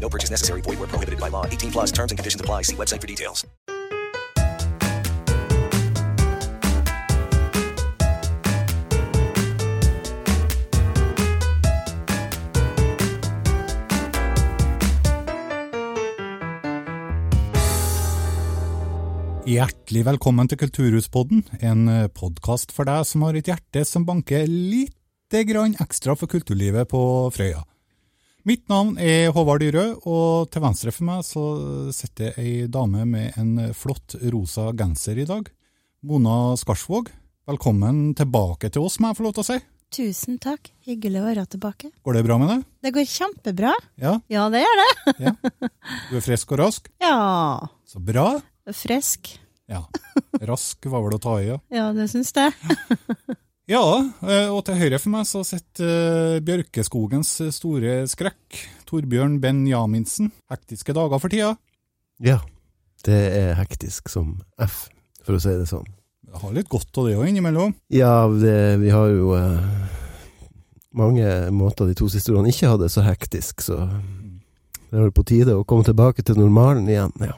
No purchase necessary. Void where prohibited by law. 18 plus terms and conditions apply. See website for details. Hjertelig velkommen til Kulturhuspodden, en podkast for deg som har et hjerte som banker lite grann ekstra for kulturlivet på Frøya. Mitt navn er Håvard Dyrø, og til venstre for meg så sitter ei dame med en flott rosa genser i dag. Mona Skarsvåg, velkommen tilbake til oss, må jeg få lov til å si. Tusen takk. Hyggelig å være tilbake. Går det bra med deg? Det går kjempebra. Ja, Ja, det gjør det. ja. Du er frisk og rask? Ja. Så bra. Frisk. Ja. Rask var vel å ta i, ja. Ja, det syns jeg. Ja, eh, og til høyre for meg så sitter eh, Bjørkeskogens store skrekk, Torbjørn Benjaminsen. Hektiske dager for tida. Ja, det er hektisk som F, for å si det sånn. Jeg har litt godt av det òg innimellom. Ja, det, vi har jo eh, mange måter de to siste årene ikke hadde så hektisk, så det er vel på tide å komme tilbake til normalen igjen. Ja.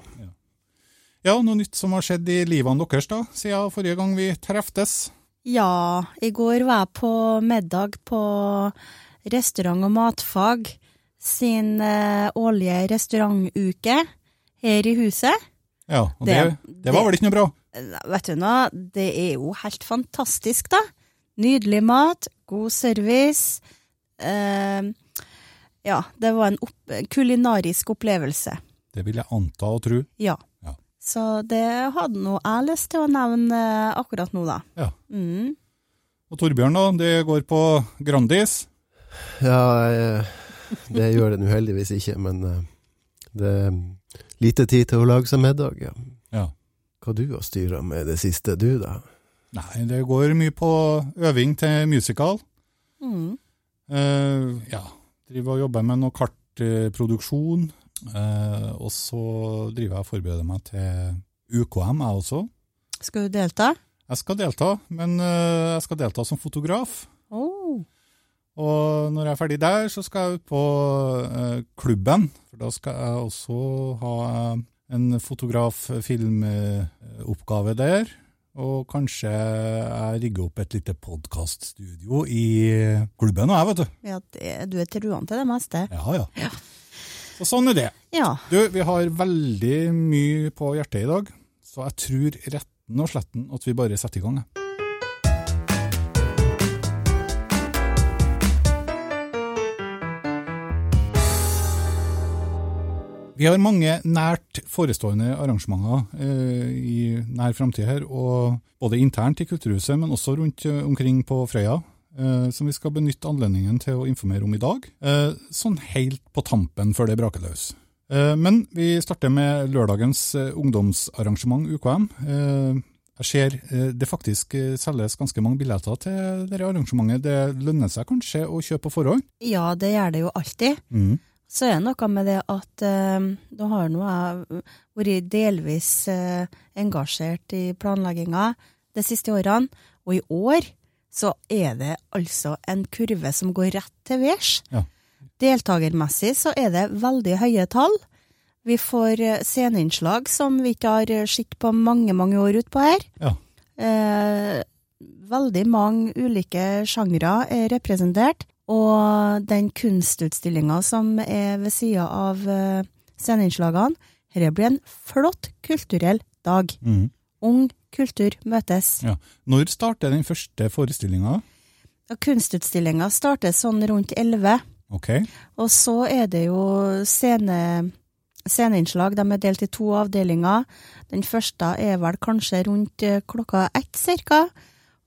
Ja, noe nytt som har skjedd i livene deres da, siden forrige gang vi treftes. Ja, i går var jeg på middag på restaurant- og matfag sin eh, årlige restaurantuke her i huset. Ja, og det, Det- det, var vel ikke noe bra? Eh, Vet du noe, det er jo helt fantastisk, da. Nydelig mat, god service. Eh, ja, det var en opp kulinarisk opplevelse. Det vil jeg anta og tro. Ja. Så det hadde nå jeg lyst til å nevne akkurat nå, da. Ja. Mm. Og Torbjørn da, det går på Grandis. Ja, eh, det gjør det uheldigvis heldigvis ikke, men eh, det er lite tid til å lage seg middag, ja. Ja. Hva du har styra med det siste, du da? Nei, det går mye på øving til musical. Mm. Eh, ja, driver og jobber med noe kartproduksjon. Eh, og så driver jeg og forbereder meg til UKM, jeg også. Skal du delta? Jeg skal delta, men eh, jeg skal delta som fotograf. Oh. Og når jeg er ferdig der, så skal jeg ut på eh, klubben. For da skal jeg også ha en fotograf-filmoppgave der. Og kanskje jeg rigger opp et lite podkaststudio i klubben òg, vet du. Ja, det, du er truende til det meste. Ja, ja. Så sånn er det. Ja. Du, vi har veldig mye på hjertet i dag, så jeg tror retten og sletten at vi bare setter i gang. Vi har mange nært forestående arrangementer eh, i nær framtid her, og både internt i Kulturhuset, men også rundt eh, omkring på Frøya, eh, som vi skal benytte anledningen til å informere om i dag, eh, sånn helt på tampen før det braker løs. Eh, men vi starter med lørdagens eh, ungdomsarrangement UKM. Eh, jeg ser eh, det faktisk selges ganske mange billetter til dette arrangementet. Det lønner seg kanskje å kjøpe på forhånd? ja, det gjør det jo alltid. Mm. Så er det noe med det at da har nå jeg vært delvis engasjert i planlegginga de siste årene, og i år så er det altså en kurve som går rett til værs. Ja. Deltakermessig så er det veldig høye tall. Vi får eh, sceneinnslag som vi ikke har sett på mange, mange år utpå her. Ja. Eh, veldig mange ulike sjangre er representert, og den kunstutstillinga som er ved sida av eh, sceneinnslagene, Dette blir en flott kulturell dag. Mm. Ung kultur møtes. Ja. Når starter den første forestillinga? Kunstutstillinga starter sånn rundt 11. Okay. Og så er det jo scene, sceneinnslag. De er delt i to avdelinger. Den første er vel kanskje rundt eh, klokka ett cirka.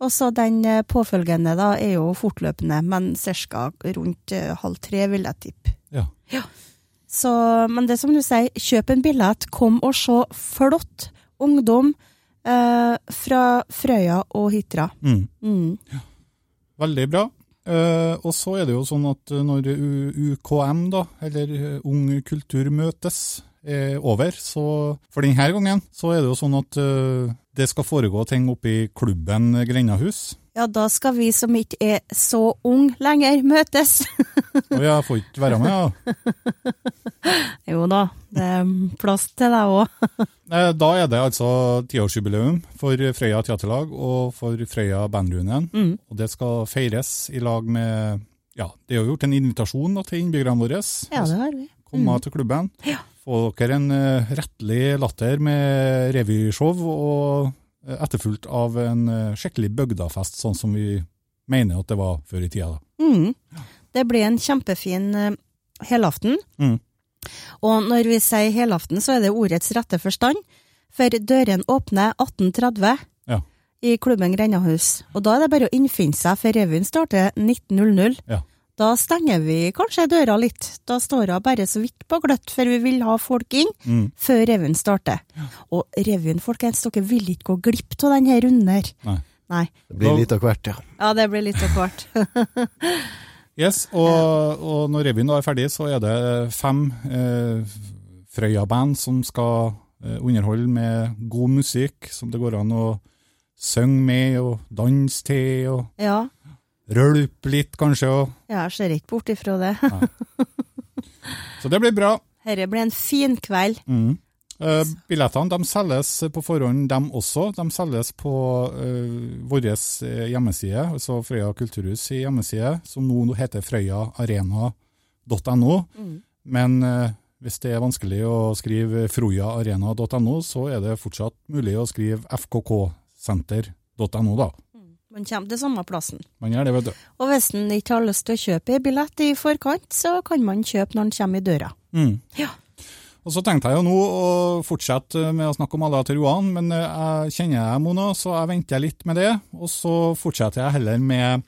Og så den eh, påfølgende da er jo fortløpende, men ca. rundt eh, halv tre, vil jeg tippe. Ja. Så, men det som du sier, kjøp en billett, kom og se flott ungdom eh, fra Frøya og Hitra. Mm. Mm. Veldig bra. Eh, og så er det jo sånn at når U UKM, da, eller eh, Ung kultur møtes, er over, så for denne gangen, så er det jo sånn at uh, det skal foregå ting oppe i klubben Grendahus. Ja, da skal vi som ikke er så ung lenger, møtes. Og jeg får ikke være med, ja. jo da, det er plass til deg òg. Eh, Da er det altså tiårsjubileum for Frøya Teaterlag og for Frøya Bandreunion. Mm. Og det skal feires i lag med Ja, det er jo gjort en invitasjon da, til innbyggerne våre. Ja, det har vi. Komme Mm. til klubben. Ja. Få dere en eh, rettelig latter med revyshow, og etterfulgt av en eh, skikkelig bygdafest, sånn som vi mener at det var før i tida. da. Mm. Det ble en kjempefin eh, helaften. Mm. Og når vi sier helaften, så er det ordets rette forstand. For døren åpner 18.30 Ja. i klubben Grendahus. Og da er det bare å innfinne seg, for revyen starter 19.00. Ja. Da stenger vi kanskje døra litt. Da står hun bare så vidt på gløtt, for vi vil ha folk inn Mm. før revyen starter. Og revyen, folkens, dere vil ikke gå glipp av denne runden her. Nei. Nei. Det blir litt av hvert, ja. Ja, det blir litt av hvert. Yes, og, og når revyen er ferdig, så er det fem eh, Frøya-band som skal eh, underholde med god musikk, som det går an å synge med og danse til, og ja. Rølpe litt kanskje. Og, Jeg ser ikke bort ifra det. så det blir bra. Dette blir en fin kveld. Mm. Eh, billettene de selges på forhånd, dem også. De selges på uh, vår eh, hjemmeside, altså Frøya kulturhus i hjemmeside, som nå heter frøyaarena.no. Mm. Men eh, hvis det er vanskelig å skrive frøyaarena.no, så er det fortsatt mulig å skrive fkksenter.no, da. Man kommer til samme plassen. Man gjør det, vet du. Og hvis en ikke har lyst til å kjøpe en billett i forkant, så kan man kjøpe når en kommer i døra. Mm. Ja. Og så tenkte jeg jo nå å fortsette med å snakke om Allah til Roan, men jeg kjenner deg, Mona, så jeg venter litt med det. Og så fortsetter jeg heller med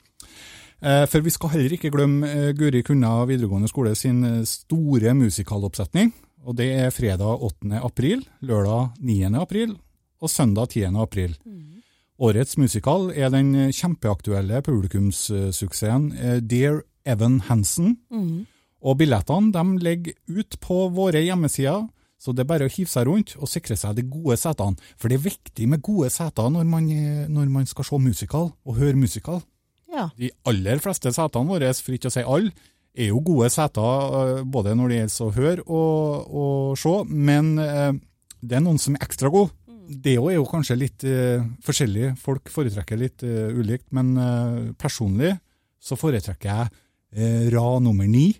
eh, For vi skal heller ikke glemme eh, Guri Kunna videregående skole sin eh, store musikaloppsetning. Og det er fredag 8. april, lørdag 9. april og søndag 10. april. Årets musikal er den kjempeaktuelle publikumssuksessen eh, Dear Evan Hansen. Mm. Og billettene de ligger ut på våre hjemmesider, så det er bare å hive seg rundt og sikre seg de gode setene. For det er viktig med gode seter når man, eh, når man skal se musikal og høre musikal. Ja. De aller fleste setene våre, for ikke å si alle, er jo gode seter eh, både når det gjelder å høre og, og se, men det er noen som er ekstra gode. Det er jo kanskje litt uh, forskjellig, folk foretrekker litt uh, ulikt, men uh, personlig så foretrekker jeg eh, Ra nummer ni,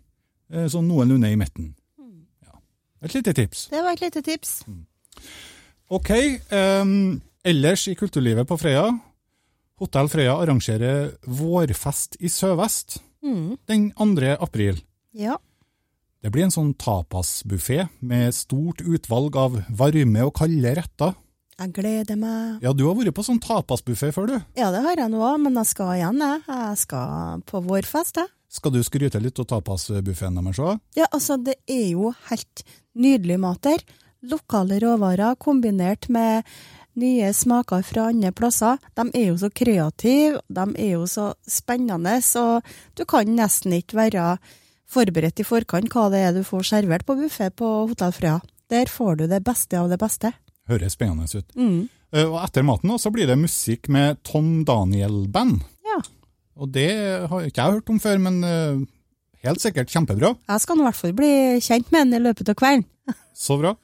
eh, sånn noenlunde i midten. Ja. Et lite tips. Det var et lite tips. Ok, Um, ellers i kulturlivet på Frøya, Hotell Frøya arrangerer vårfest i Sørvest Mm. den 2. april. Ja. Det blir en sånn tapasbuffé med stort utvalg av varme og kalde retter. Jeg gleder meg. Ja, du har vært på sånn tapasbuffé før, du. Ja, det har jeg nå òg, men jeg skal igjen, jeg. Jeg skal på vårfest, jeg. Skal du skryte litt av tapasbuffeen deres òg? Ja, altså, det er jo helt nydelig mat der. Lokale råvarer kombinert med nye smaker fra andre plasser. De er jo så kreative, de er jo så spennende, så du kan nesten ikke være forberedt i forkant hva det er du får servert på buffé på Hotell Frøya. Der får du det beste av det beste. Høres spennende ut. Mm. Eh, Og etter maten også, så blir det musikk med Tom Daniel-band. Ja. Og det har ikke jeg hørt om før, men eh, helt sikkert kjempebra. Jeg skal nå i hvert fall bli kjent med den i løpet av kvelden. Så bra.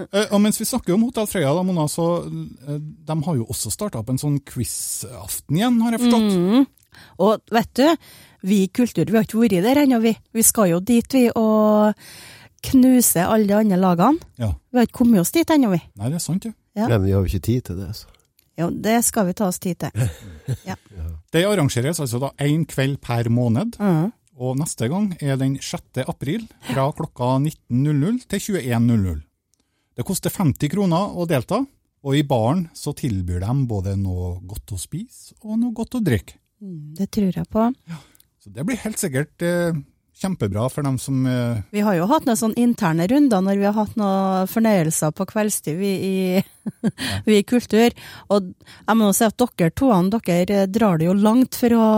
Eh, og mens vi snakker om Hotell Frøya, da, Mona, så de har jo også starta opp en sånn quiz-aften igjen, har jeg forstått. Mm. Og vet du, vi i Kultur vi har ikke vært der ennå, vi. Vi skal jo dit, vi. Og knuse alle de andre lagene. Ja. Vi har ikke kommet oss dit ennå, vi. Nei, det er sant, jo. Ja. Men vi har jo ikke tid til det, så. Jo, det skal vi ta oss tid til. Det arrangeres altså da én kveld per måned, Mm. og neste gang er den 6. april fra klokka 19.00 til 21.00. Det koster 50 kroner å delta, og i baren så tilbyr de både noe godt å spise og noe godt å drikke. Mm, Det tror jeg på. Ja. Så det blir helt sikkert eh, kjempebra for dem som uh... Vi har jo hatt noen sånne interne runder når vi har hatt noen fornøyelser på kveldstid vi i, vi i Kultur. Og jeg må si at dere to dere drar det jo langt for å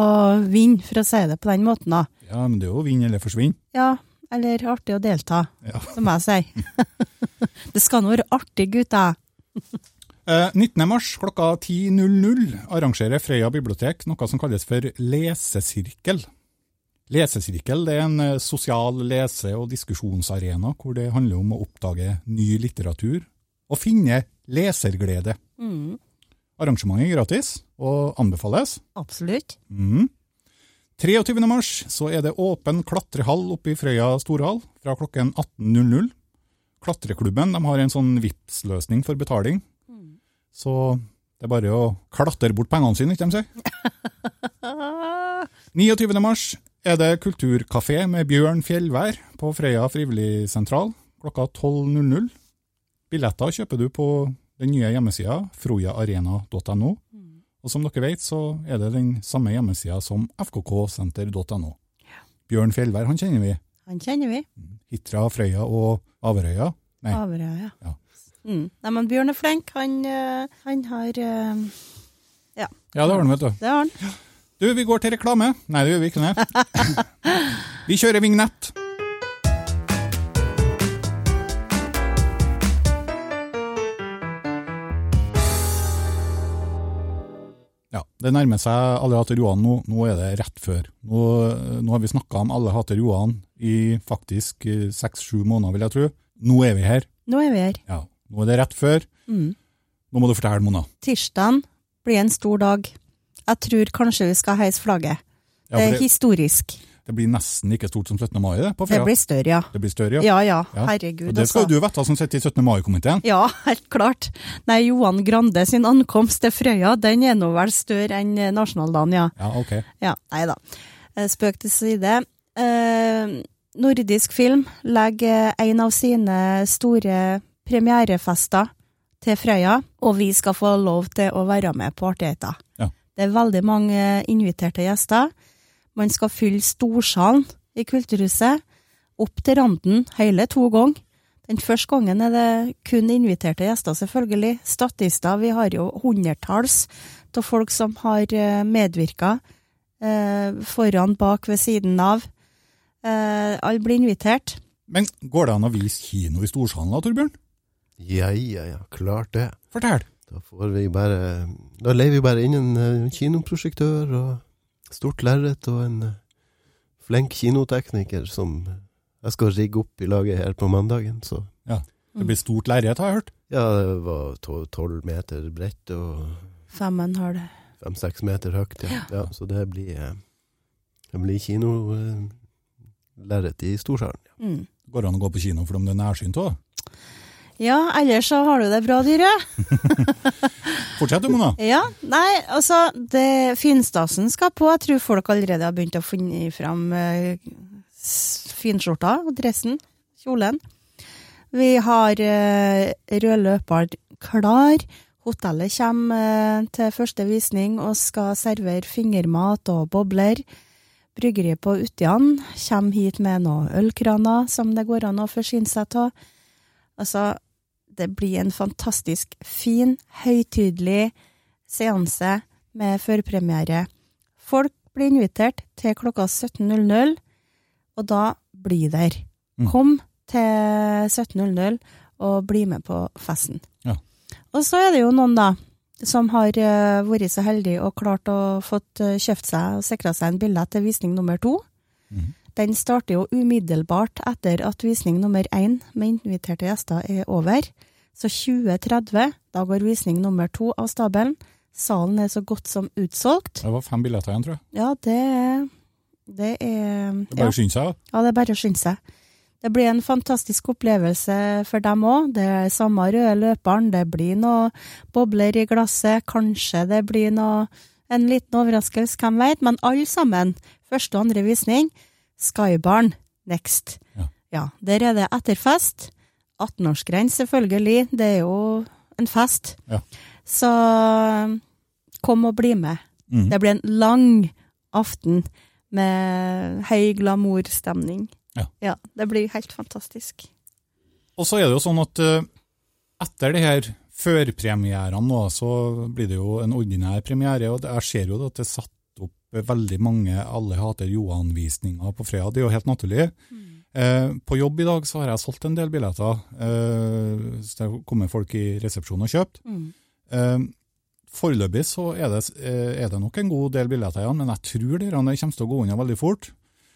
vinne, for å si det på den måten. da. Ja, men det er jo vinn eller forsvinn. Ja, eller artig å delta, Ja. som jeg sier. det skal nå være artig, gutta. Eh, 19. mars klokka 10.00 arrangerer Frøya bibliotek noe som kalles for lesesirkel. Lesesirkel det er en eh, sosial lese- og diskusjonsarena hvor det handler om å oppdage ny litteratur og finne leserglede. Mm, Arrangementet er gratis og anbefales. absolutt. Mm. 23. mars så er det åpen klatrehall oppe i Frøya storhall fra klokken 18.00. Klatreklubben de har en sånn VIPS-løsning for betaling. Så det er bare å klatre bort pengene sine, ikke de sier. 29. mars er det kulturkafé med Bjørn Fjellvær på Frøya frivilligsentral klokka 12.00. Billetter kjøper du på den nye hjemmesida frojaarena.no. Og som dere vet, så er det den samme hjemmesida som fkksenter.no. Bjørn Fjellvær, han kjenner vi. Han kjenner vi. Hitra, Frøya og Averøya. Nei, Averøya, ja. Ja. Mm. Nei, men Bjørn er flink. Han, eh, han har eh, Ja, ja, det har han, vet du. det har han. Du, vi går til reklame. Nei, det gjør vi ikke det. Vi kjører vignett. Ja, Det nærmer seg Alle hater Johan nå. Nå er det rett før. Nå, nå har vi snakka om Alle hater Johan i faktisk eh, seks-sju måneder, vil jeg tro. Nå er vi her. Nå er vi her. Ja, Nå er det rett før. Mm. Nå må du fortelle, Mona. Tirsdagen blir en stor dag. Jeg tror kanskje vi skal heise flagget. Ja, det er historisk. Det blir nesten like stort som 17. mai, det? på Det blir større, ja. Det blir større, Ja ja, Ja. herregud. Og det skal altså. jo du vite, som sitter i 17. mai-komiteen. Ja, helt klart. Nei, Johan Grande sin ankomst til Frøya, den er nå vel større enn eh, nasjonaldagen, ja. Ja, ok. Ja, nei da. Eh, Spøk til side. Eh, nordisk film legger en av sine store premierefester til Frøya, og vi skal få lov til å være med på artigheter. Ja. Det er veldig mange inviterte gjester. Man skal fylle storsalen i Kulturhuset opp til randen hele to ganger. Den første gangen er det kun inviterte gjester, selvfølgelig. Statister. Vi har jo hundretalls av folk som har medvirka. Eh, foran, bak, ved siden av. Eh, Alle blir invitert. Men går det an å vise kino i Storsalen da, Torbjørn? Ja, ja, ja, klart det. Fortell. Da får vi bare Da leier vi bare inn en eh, kinoprosjektør og stort lerret og en eh, flink kinotekniker som jeg skal rigge opp i laget her på mandagen, så Det blir stort lerret, har jeg hørt. Ja, det var to- tolv meter bredt og Femmen har det. fem-seks meter høyt, ja. ja. Så det blir eh, Det blir kinolerret i storsalen. Mm. Går det an å gå på kino for om det er nærsynt òg? Ja, ellers så har du det bra, dyret. Fortsett du, Mona. Ja, nei, altså, det finstasen skal på. Jeg tror folk allerede har begynt å finne fram uh, finskjorta, dressen, kjolen. Vi har uh, rød løper klar. Hotellet kommer uh, til første visning og skal servere fingermat og bobler. Bryggeriet på Utian kommer hit med noen ølkraner som det går an å forsyne seg av. Altså, det blir en fantastisk fin, høytidelig seanse med førpremiere. Folk blir invitert til klokka 17.00, og da bli der. Mm. Kom til 17.00 og bli med på festen. Ja. Og så er det jo noen, da, som har eh, vært så heldige og klart å fått eh, kjøpt seg og sikra seg en billett til visning nummer to. Mhm. Den starter jo umiddelbart etter at visning nummer én med inviterte gjester er over. Så 2030, da går visning nummer to av stabelen. Salen er så godt som utsolgt. Det var fem billetter igjen, tror jeg. Ja, det, det er Det er bare å skynde seg. Ja, det er bare å skynde seg. Det blir en fantastisk opplevelse for dem òg. Det er samme røde løperen, det blir noe bobler i glasset, kanskje det blir noe en liten overraskelse, hvem vet, men alle sammen, første og andre visning, Skybarn next. Ja. ja der er det etterfest. 18-årsgrense, selvfølgelig. Det er jo en fest. Ja. Så kom og bli med. Mm. Det blir en lang aften med høy glamourstemning. Ja. Det blir helt fantastisk. Og så er det jo sånn at eh, etter det her førpremierene så blir det jo en ordinær premiere, og det- jeg ser jo at det er satt veldig mange Alle hater Johan-visninger på fredag, det er jo helt naturlig. Eh, på jobb i dag så har jeg solgt en del billetter, eh, så det kommer folk i resepsjonen og kjøpt. Eh, foreløpig så er det, eh, er det nok en god del billetter igjen, men jeg tror de kommer til å gå unna veldig fort.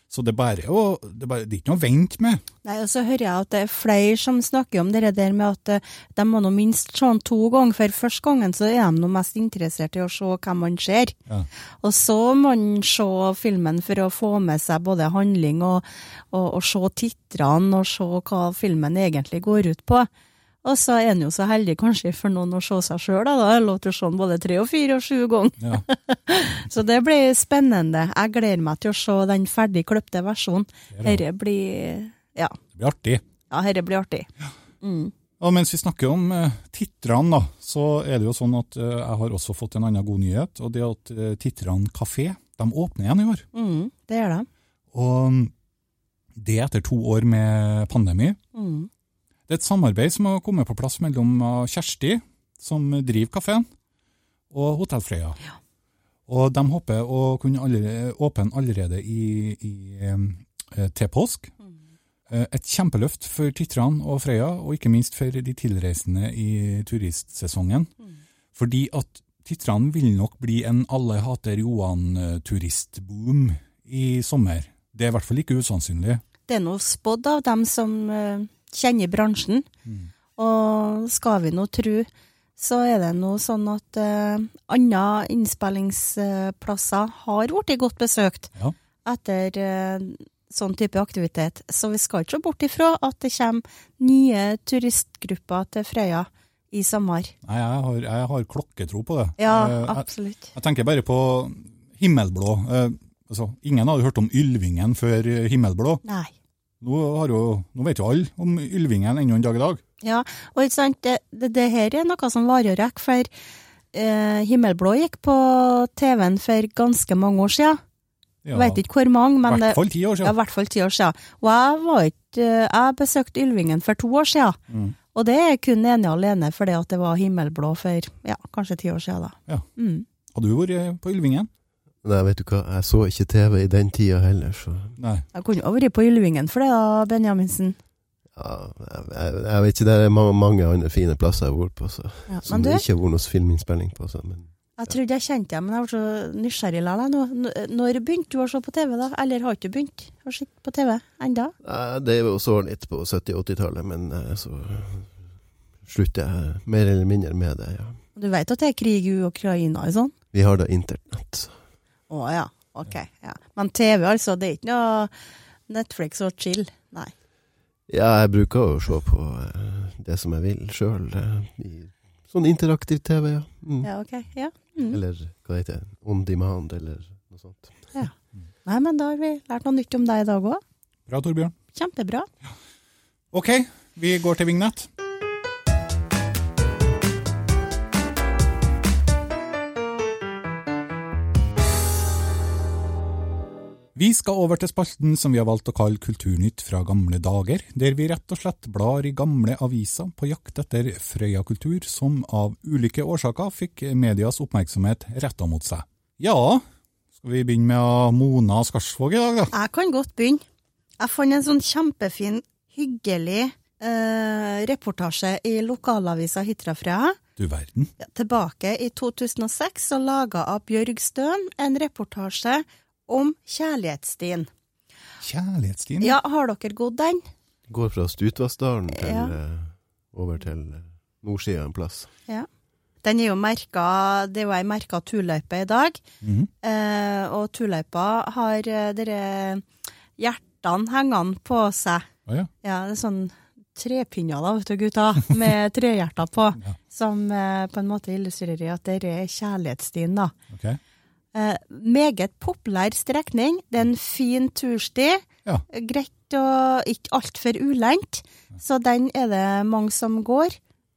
Så det er bare å, det er, ikke noe å vente med. Nei, og så hører jeg at det er flere som snakker om det der med at eh, de må nå minst se den to ganger, for første gangen så er de nå mest interessert i å se hvem man ser. Ja. Og så må man se filmen for å få med seg både handling og, og, og se titrene og se hva filmen egentlig går ut på. Og så er en jo så heldig kanskje for noen å se seg sjøl, da. Da er det lov til å se den både tre og fire og sju ganger. Ja. Så det blir spennende. Jeg gleder meg til å se den ferdig kløpte versjonen. Det er. Dette blir Ja, Det blir artig. ja dette blir artig. Mm. Og mens vi snakker om uh, titrene, da, så er det jo sånn at uh, jeg har også fått en annen god nyhet. Og det er at uh, titrene kafé de åpner igjen i år. Mm, det gjør de. Og mm, det etter to år med pandemi. Mm. Det er et samarbeid som har kommet på plass mellom eh, Kjersti, som driver kafeen, og Hotell Frøya. Og de håper å kunne allerede, åpne allerede i, i, eh, til påsk. Eh, Et kjempeløft for Titran og Frøya, og ikke minst for de tilreisende i turistsesongen. Fordi at Titran vil nok bli en Alle hater Johan-turistboom i sommer. Det er i hvert fall ikke usannsynlig. Det er noe spådd av dem som kjenner bransjen. Og skal vi nå tro, så er det nå sånn at uh, andre innspillingsplasser har blitt godt besøkt Ja. etter uh, sånn type aktivitet. Så vi skal ikke se bort ifra at det kommer nye turistgrupper til Frøya i sommer. Nei, jeg har, jeg har klokketro på det. Ja, absolutt. jeg, jeg tenker bare på himmelblå. Eh, altså, ingen hadde hørt om Ylvingen før eh, himmelblå. Nei. Nå, har jo, nå vet jo alle om Ylvingen ennå en dag i dag. Ja, og ikke sant, det, det, det her er noe som varer og rekker, for eh, Himmelblå gikk på TV-en for ganske mange år siden. Ja, Vet ikke hvor mange, men I hvert fall ti år siden. Ja, hvert fall ti år siden. Og jeg var ikke eh, Jeg besøkte Ylvingen for to år siden. Mm. Og det er kun ene alene fordi at det var himmelblå for ja, kanskje ti år siden. da. Ja. Mm. Har du vært på Ylvingen? Nei, vet du hva, jeg så ikke TV i den tida heller, så Nei. Jeg kunne jo vært på Ylvingen for det, da, Benjaminsen. ja, jeg, jeg, jeg vet ikke, det er ma- mange andre fine plasser jeg har vært på, så, Ja, som du, det ikke har vært noe filminnspilling på. Så, men jeg trodde jeg kjente deg, men jeg ble så nysgjerrig likevel. nå. Når begynte du å se på TV, da? Eller har ikke du begynt å se på TV ennå? Nei, det var jo så litt på 70-80-tallet, men eh, så slutter jeg mer eller mindre med det, ja. Du vet at det er krig i Ukraina og sånn? Vi har da internett. Å ja, ok. Ja. Men TV, altså, det er ikke noe Netflix og chill? Nei. Ja, jeg bruker å se på eh, det som jeg vil sjøl. sånn interaktiv TV, ja. Mm. Ja, ok. Ja. Mm. Eller hva heter det? On demand, eller noe sånt. Nei, men da har vi lært noe nytt om deg i dag òg. Bra, Torbjørn. Kjempebra. Ok, vi går til vignett. Vi skal over til spalten som vi har valgt å kalle Kulturnytt fra gamle dager, der vi rett og slett blar i gamle aviser på jakt etter Frøya-kultur som av ulike årsaker fikk medias oppmerksomhet retta mot seg. Ja, skal vi begynne med Mona Skarsvåg i dag, da? Jeg kan godt begynne. Jeg fant en sånn kjempefin, hyggelig eh, reportasje i lokalavisa Hitrafrøya. Du verden. Ja, tilbake i 2006 så laga av Bjørg Støen en reportasje om kjærlighetsstien. Kjærlighetsstien? Ja, har dere gått den? Går fra Stutvassdalen til Ja. eh, over til eh, nordsida en plass. Ja. Den er jo merka, det er jo ei merka turløype i dag. Mhm. Eh, og turløypa har eh, dere hjertene hengende på seg Å ja. Ja, det er sånn trepinner da, vet du, gutta, med trehjerter på, som eh, på en måte illustrerer at det er kjærlighetsstien, da. Ok. Eh, meget populær strekning. Det er en fin tursti. Ja. Greit og ikke altfor ulendt. Så den er det mange som går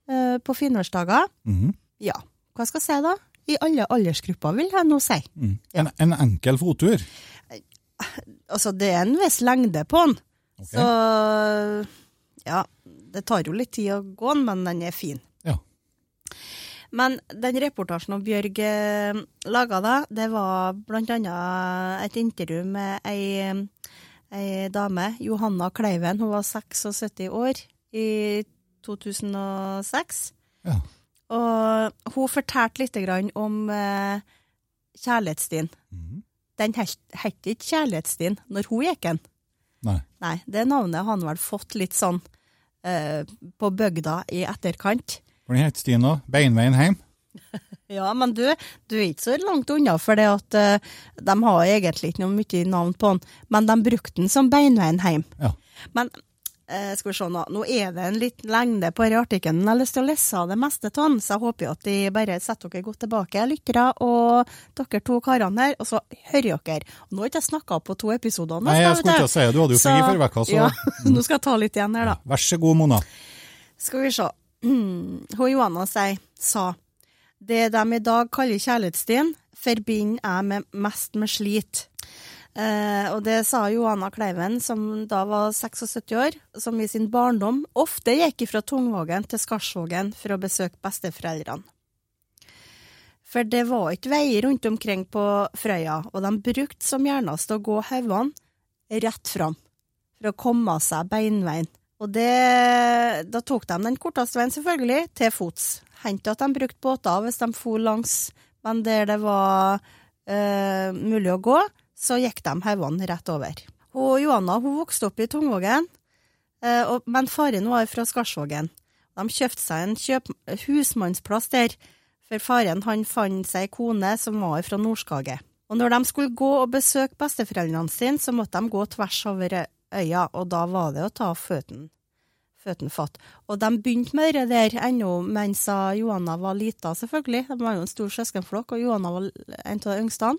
eh, på finårsdager. -hmm. Ja, hva skal jeg si da? I alle aldersgrupper, vil jeg nå si. Mm. En, en enkel fottur. Altså, det er en viss lengde på den. Så ja, det tar jo litt tid å gå den, men den er fin. Men den reportasjen om Bjørg eh, laga da, det var annet et intervju med ei, ei dame, Johanna Kleiven. Hun var 76 år i 2006. Ja. Og hun fortalte litt om eh, kjærlighetsstien. Mm. Den het ikke Kjærlighetsstien når hun gikk den. Nei. Nei, det navnet har han vel fått litt sånn eh, på bygda i etterkant. Hvordan heter stien da? Beinveien hjem? Ja, men du, du er ikke så langt unna, for det at uh, de har egentlig ikke noe mye navn på den, men de brukte den som beinveien hjem. Ja. Men uh, skal vi se nå, nå er det en liten lengde på denne artikkelen, jeg har lyst til å lese det meste av den, så jeg håper jo at de bare setter dere godt tilbake, lyttere, og dere to karene her, og så hører dere. Nå har ikke jeg snakket på to episoder. nå, Nei, jeg skulle ikke si det, du hadde jo fri Så- forrige uke, så- Ja, nå skal jeg ta litt igjen her da. Vær så god, Mona. Skal vi se. Hun Johanna sier, sa, det de i dag kaller kjærlighetsstien, forbinder jeg med, mest med slit. Eh, og det sa Johanna Kleiven, som da var 76 år, som i sin barndom ofte gikk fra Tungvågen til Skarsvågen for å besøke besteforeldrene. For det var ikke veier rundt omkring på Frøya, og de brukte som gjernest å gå haugene rett fram for å komme seg beinveien. Og det, da tok de den korteste veien, selvfølgelig, til fots. Hendte at de brukte båter hvis de for langs, men der det var eh, mulig å gå, så gikk de haugene rett over. Og Johanna hun vokste opp i Tungvågen, eh, men faren var fra Skarsvågen. De kjøpte seg en kjøp, husmannsplass der, for faren han fant seg ei kone som var fra Nordskage. Og når de skulle gå og besøke besteforeldrene sine, så måtte de gå tvers over øya, og da var det å ta føttene føttene fatt. Og de begynte med det der ennå mens Johanna var lita, selvfølgelig. De var jo en stor søskenflokk, og Johanna var en av de yngste.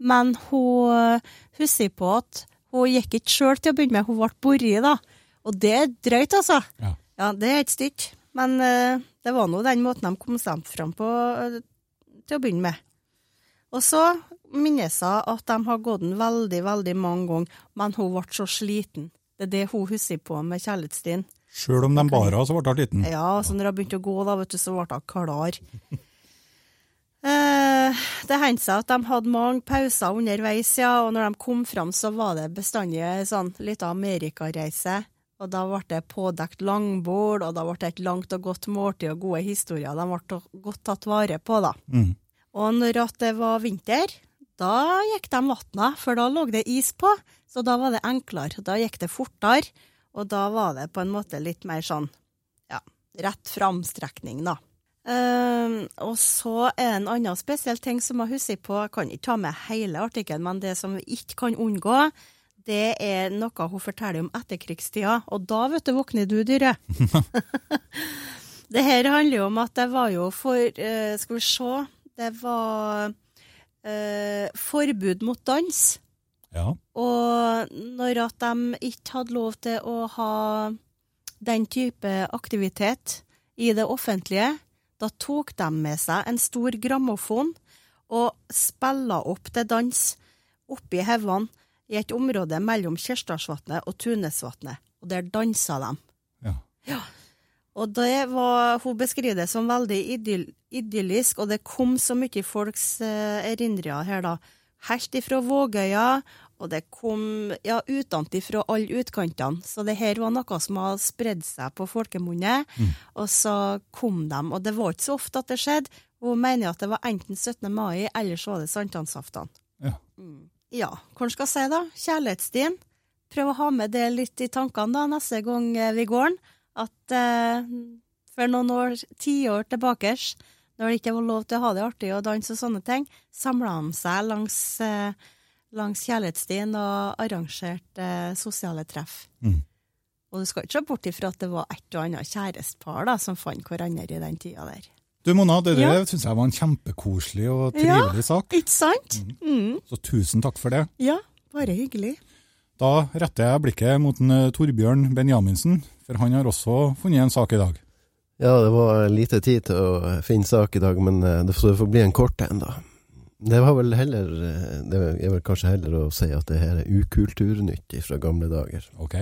Men hun husker på at hun gikk ikke sjøl til å begynne med, hun ble båret, da. Og det er drøyt, altså. Ja. det er et stykke. Men uh, det var nå den måten de kom seg fram på uh, til å begynne med. Og så minnes jeg at de har gått den veldig, veldig mange ganger, men hun ble så sliten. Det er det hun husker på med kjærlighetsstien. Sjøl om de bar henne, så ble hun liten. Ja, så når hun begynte å gå, da, vet du, så ble hun klar. Eh, det hendte seg at de hadde mange pauser underveis, ja, og når de kom fram, så var det bestandig sånn litt amerikareise. Og da ble det pådekt langbord, og da ble det et langt og godt måltid og gode historier. De ble godt tatt vare på, da. Mm. Og når det var vinter, da gikk de vatna, for da lå det is på, så da var det enklere. Da gikk det fortere, og da var det på en måte litt mer sånn, ja, rett framstrekning, da. Um, og så er en annen spesiell ting som jeg husker på, jeg kan ikke ta med hele artikkelen, men det som vi ikke kan unngå, det er noe hun forteller om etterkrigstida, og da, vet du, våkner du, dyret. det her handler jo om at det var jo for, eh, skal vi se, det var eh, forbud mot dans. Ja. Og når at de ikke hadde lov til å ha den type aktivitet i det offentlige, da tok de med seg en stor grammofon og spilla opp til dans oppi haugene i et område mellom Kjerstadsvatnet og Tunesvatnet, og der dansa de. Ja. Og det var, hun beskriver det som veldig idyll, idyllisk, og det kom så mye i folks eh, erindringer her, da. Helt ifra Vågøya, og det kom ja, utenfra alle utkantene. Så det her var noe som har spredd seg på folkemunne, og så kom de. Og det var ikke så ofte at det skjedde. Hun mener at det var enten 17. mai, eller så var det sankthansaften. Ja. Ja, hva skal jeg si da? Kjærlighetsstien. Prøv å ha med det litt i tankene da, neste gang eh, vi går den. At eh, for noen år, tiår tilbake, når det ikke var lov til å ha det artig og danse og sånne ting, samla de seg langs, eh, langs kjærlighetsstien og arrangerte eh, sosiale treff. Mm. Og du skal ikke se bort ifra at det var et og annet kjærestepar da, som fant hverandre i den tida der. Du Mona, det der Ja. syns jeg var en kjempekoselig og Ja, trivelig sak. Ikke sant? Mm. Så tusen takk for det. Ja, bare hyggelig. Da retter jeg blikket mot en, eh, Torbjørn Benjaminsen, for han har også funnet en sak i dag. Ja, det var lite tid til å finne sak i dag, men eh, det får, det får bli en kort en, da. Det var vel heller eh, Det er vel kanskje heller å si at det her er ukulturnytt fra gamle dager. Ok.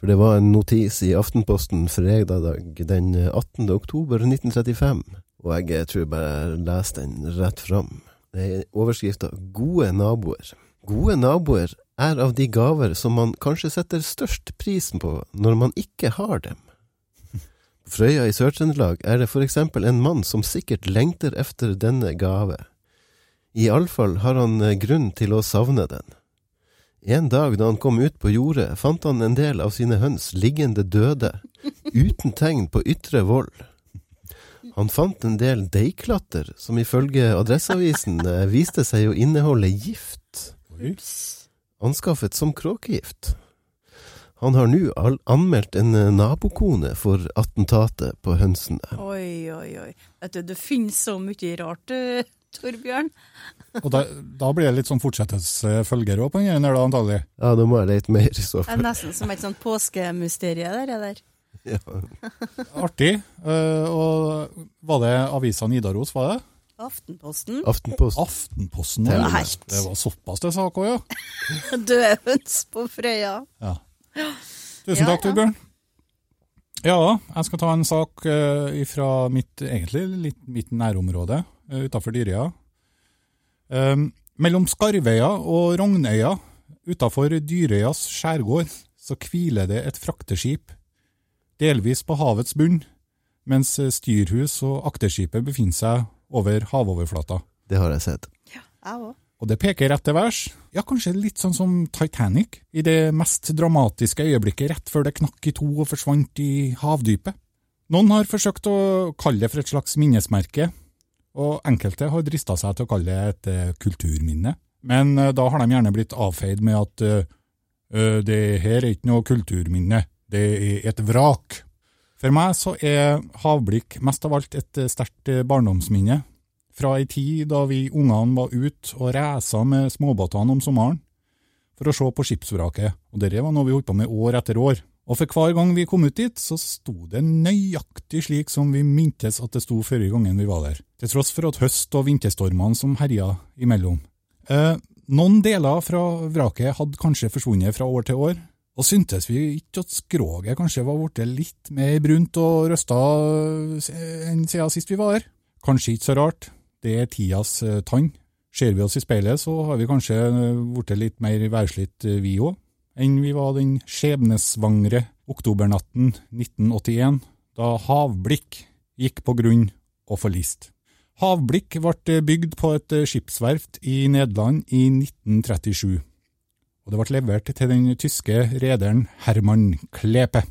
For det var en notis i Aftenposten fredag den 18. oktober 1935, og jeg tror tror bare jeg leser den rett fram. Det er overskrifta 'Gode naboer'. Gode naboer er av de gaver som man kanskje setter størst prisen på når man ikke har dem. Frøya i Sør-Trøndelag er det for eksempel en mann som sikkert lengter efter denne gave. Iallfall har han eh, grunn til å savne den. En dag da han kom ut på jordet, fant han en del av sine høns liggende døde, uten tegn på ytre vold. Han fant en del deigklatter som ifølge Adresseavisen eh, viste seg å inneholde gift, anskaffet som kråkegift. Han har nå anmeldt en eh, nabokone for attentatet på hønsene. Oi, oi, oi. Vet du, det finnes så mye rart, Torbjørn. Og da, da blir det litt sånn fortsettelsesfølger òg på den her, da, antagelig. Ja, da må jeg lete mer i så Det er nesten som et sånt påskemysterie der. det der. Ja. Artig. Eh, og var det avisa Nidaros, var det? Aftenposten. Aftenposten. Aftenposten. Ja. Det var såpass det sak òg, ja. Døde høns på Frøya. ja. Tusen Ja, takk. Torbjørn. Ja, jeg skal ta en sak uh, fra mitt, egentlig litt mitt nærområde, uh, utafor Dyrøya. Um, mellom Skarveia og Rognøya, utafor Dyrøyas skjærgård, så hviler det et frakteskip, delvis på havets bunn, mens eh, styrhus og akterskipet befinner seg over havoverflata. Det har jeg sett. Ja, Jeg òg. Og det peker rett til værs. Ja, kanskje litt sånn som Titanic, i det mest dramatiske øyeblikket rett før det knakk i to og forsvant i havdypet. Noen har forsøkt å kalle det for et slags minnesmerke, og enkelte har drista seg til å kalle det et eh, kulturminne. Men eh, da har de gjerne blitt avfeid med at eh, det her er ikke noe kulturminne, det er et vrak. For meg så er havblikk mest av alt et sterkt barndomsminne fra ei tid da vi ungene var ute og reisa med småbåtene om sommeren for å se på skipsvraket, og dette var noe vi holdt på med år etter år. Og for hver gang vi kom ut dit, så sto det nøyaktig slik som vi mintes at det sto forrige gangen vi var der, til tross for at høst- og vinterstormene som herja imellom. Eh, noen deler fra vraket hadde kanskje forsvunnet fra år til år, og syntes vi ikke at skroget kanskje var blitt litt mer brunt og røsta enn siden sist vi var her? Kanskje ikke så rart, det er tidas eh, tann. Ser vi oss i speilet, så har vi kanskje eh, blitt litt mer værslitt eh, vi òg, enn vi var den skjebnesvangre oktobernatten 1981, da Havblikk gikk på grunn og forlist. Havblikk ble bygd på et skipsverft i Nederland i 1937, og det ble levert til den tyske rederen Herman Klepe,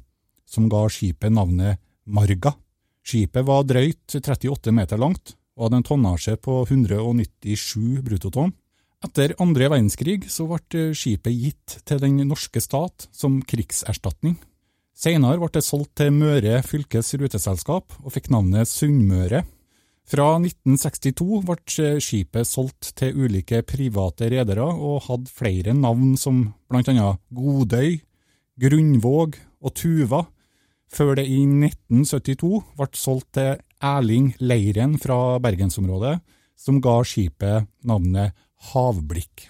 som ga skipet navnet Marga. Skipet var drøyt 38 meter langt og hadde en tonnasje på 197 bruttotonn. Etter andre verdenskrig så ble skipet gitt til den norske stat som krigserstatning. Senere ble det solgt til Møre fylkes ruteselskap og fikk navnet Sunnmøre. Fra 1962 ble skipet solgt til ulike private redere og hadde flere navn som annet Godøy, Grunnvåg og Tuva, før det i 1972 ble solgt til Erling Leiren fra bergensområdet, som ga skipet navnet Havblikk.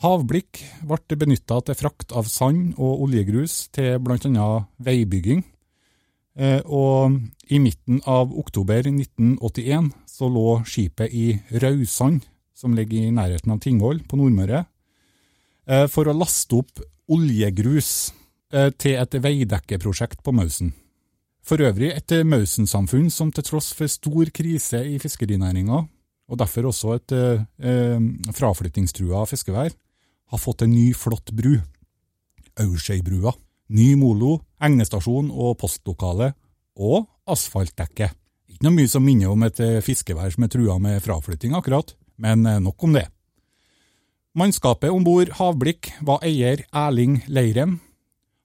Havblikk ble benytta til frakt av sand og oljegrus til annet veibygging, Eh, og i midten av oktober 1981 så lå skipet i Raudsand, som ligger i nærheten av Tingvoll på Nordmøre, eh, for å laste opp oljegrus eh, til et veidekkeprosjekt på Mausen. For øvrig et Mausen-samfunn som til tross for stor krise i fiskerinæringa, og derfor også et eh, fraflyttingstrua fiskevær, har fått en ny, flott bru. Aurskeibrua. Ny molo, egnestasjon og postlokale, og asfaltdekke. Ikke noe mye som minner om et eh, fiskevær som er trua med fraflytting, akkurat, men eh, nok om det. Mannskapet om bord Havblikk var eier Erling Leiren.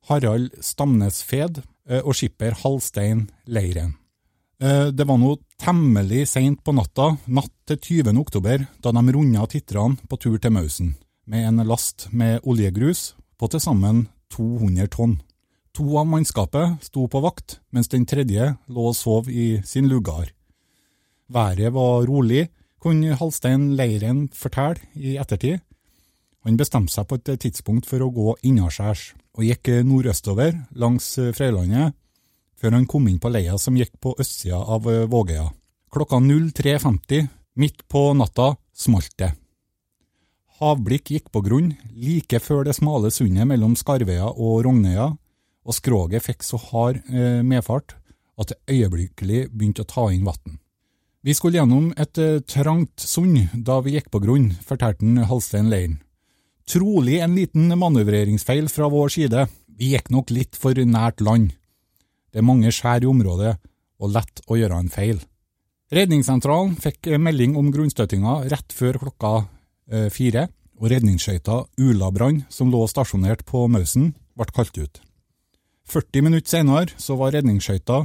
Harald Stamnes Fed og skipper Halstein Leiren. Eh, Det var nå temmelig seint på natta, natt til 20. oktober, da de runda titrene på tur til Mausen, med en last med oljegrus på til sammen 200 tonn. To av mannskapet sto på vakt, mens den tredje lå og sov i sin lugar. Været var rolig, kunne Halstein Leiren fortelle i ettertid. Han bestemte seg på et tidspunkt for å gå innaskjærs, og gikk nordøstover langs Frøylandet, før han kom inn på leia som gikk på østsida av Vågøya. Klokka 03.50, midt på natta, smalt det. Havblikk gikk på grunn like før det smale sundet mellom Skarvøya og Rognøya, og skroget fikk så hard eh, medfart at det øyeblikkelig begynte å ta inn vann. Vi skulle gjennom et eh, trangt sund da vi gikk på grunn, fortalte Halstein Leiren. Trolig en liten manøvreringsfeil fra vår side, vi gikk nok litt for nært land. Det er mange skjær i området, og lett å gjøre en feil. Redningssentralen fikk melding om grunnstøtinga rett før klokka eh, fire, og redningsskøyta Ulabrand, som lå stasjonert på Mausen, ble kalt ut. 40 minutter senere var redningsskøyta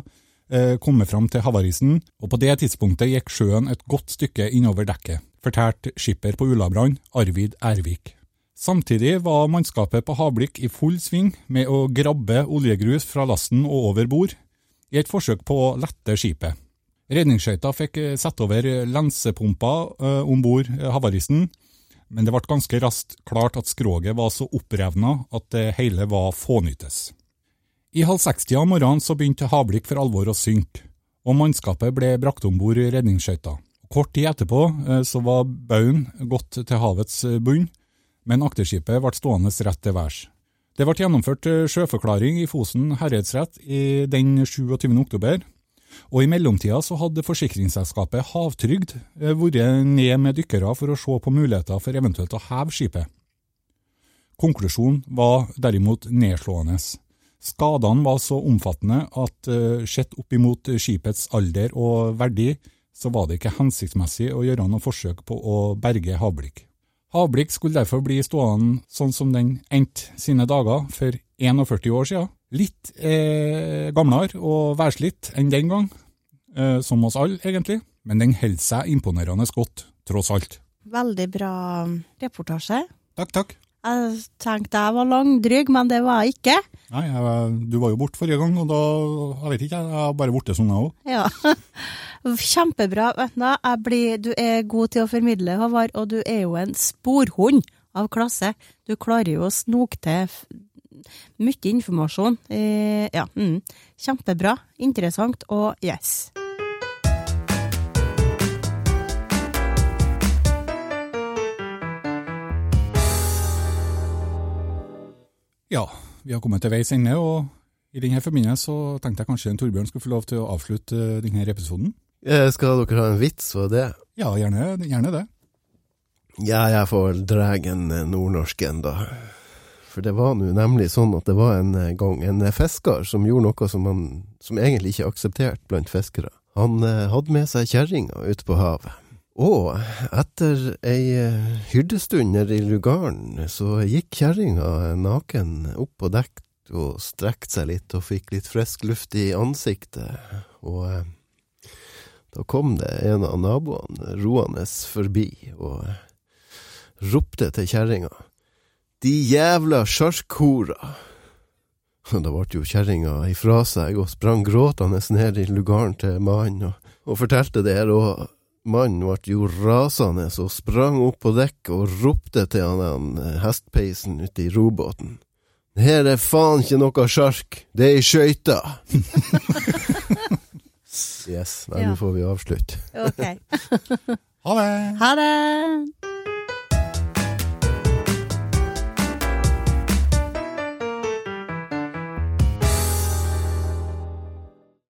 eh, kommet fram til havarisen, og på det tidspunktet gikk sjøen et godt stykke innover dekket, fortalte skipper på Ulabrand Arvid Ervik. Samtidig var mannskapet på havblikk i full sving med å grabbe oljegrus fra lasten og over bord, i et forsøk på å lette skipet. Redningsskøyta fikk eh, sette over lensepumper eh, om bord havaristen, men det ble ganske raskt klart at skroget var så opprevna at det hele var fånyttes. I halv sekstida om morgenen så begynte havblikk for alvor å synke, og mannskapet ble brakt om bord redningsskøyta. Kort tid etterpå eh, så var baugen gått til havets bunn, men akterskipet ble stående rett til værs. Det ble gjennomført eh, sjøforklaring i Fosen herredsrett den 27. oktober, og i mellomtida så hadde forsikringsselskapet Havtrygd eh, vært ned med dykkere for å se på muligheter for eventuelt å heve skipet. Konklusjonen var derimot nedslående. Skadene var så omfattende at uh, sett opp imot skipets alder og verdi, så var det ikke hensiktsmessig å gjøre noe forsøk på å berge Havblikk. Havblikk skulle derfor bli stående sånn som den endte sine dager for 41 år siden. Litt eh, gamlere og værslitt enn den gang, eh, som oss alle egentlig, men den holder seg imponerende godt, tross alt. Veldig bra reportasje. Takk, takk. Jeg tenkte jeg var langdryg, men det var jeg ikke. Nei, jeg, Du var jo borte forrige gang, og da jeg vet ikke, jeg er bare borte sånn jeg òg. Ja. Kjempebra. Jeg blir, du er god til å formidle, Håvard, og du er jo en sporhund av klasse. Du klarer jo å snoke til mye informasjon. Eh, ja, mm. Kjempebra, interessant og yes. Ja, vi har kommet til veis ende, og i denne forbindelse så tenkte jeg kanskje en Torbjørn skulle få lov til å avslutte eh, denne episoden. Eh, Skal dere ha en vits for det? Ja, gjerne, gjerne det. Ja, jeg får dra en eh, nordnorsk en, da. For det var nå nemlig sånn at det var en gang en fisker som gjorde noe som han som egentlig ikke er akseptert blant fiskere. Han hadde med seg kjerringa ute på havet. Og etter ei eh, hyrdestund nede i lugaren, så gikk kjerringa naken opp på dekk og strekte seg litt og fikk litt frisk luft i ansiktet. Og eh, da kom det en av naboene roende forbi og ropte til kjerringa. De jævla sjarkhora! Og da ble jo kjerringa ifra seg og sprang gråtende ned i lugaren til mannen og, og fortalte det og mannen ble jo rasende og sprang opp på dekk og ropte til han, han eh, hestpeisen ute i robåten. Det her er faen ikke noe sjark, det er ei skøyte! yes, nei, Ja. nå får vi avslutte. Ok. Ha det! Ha det!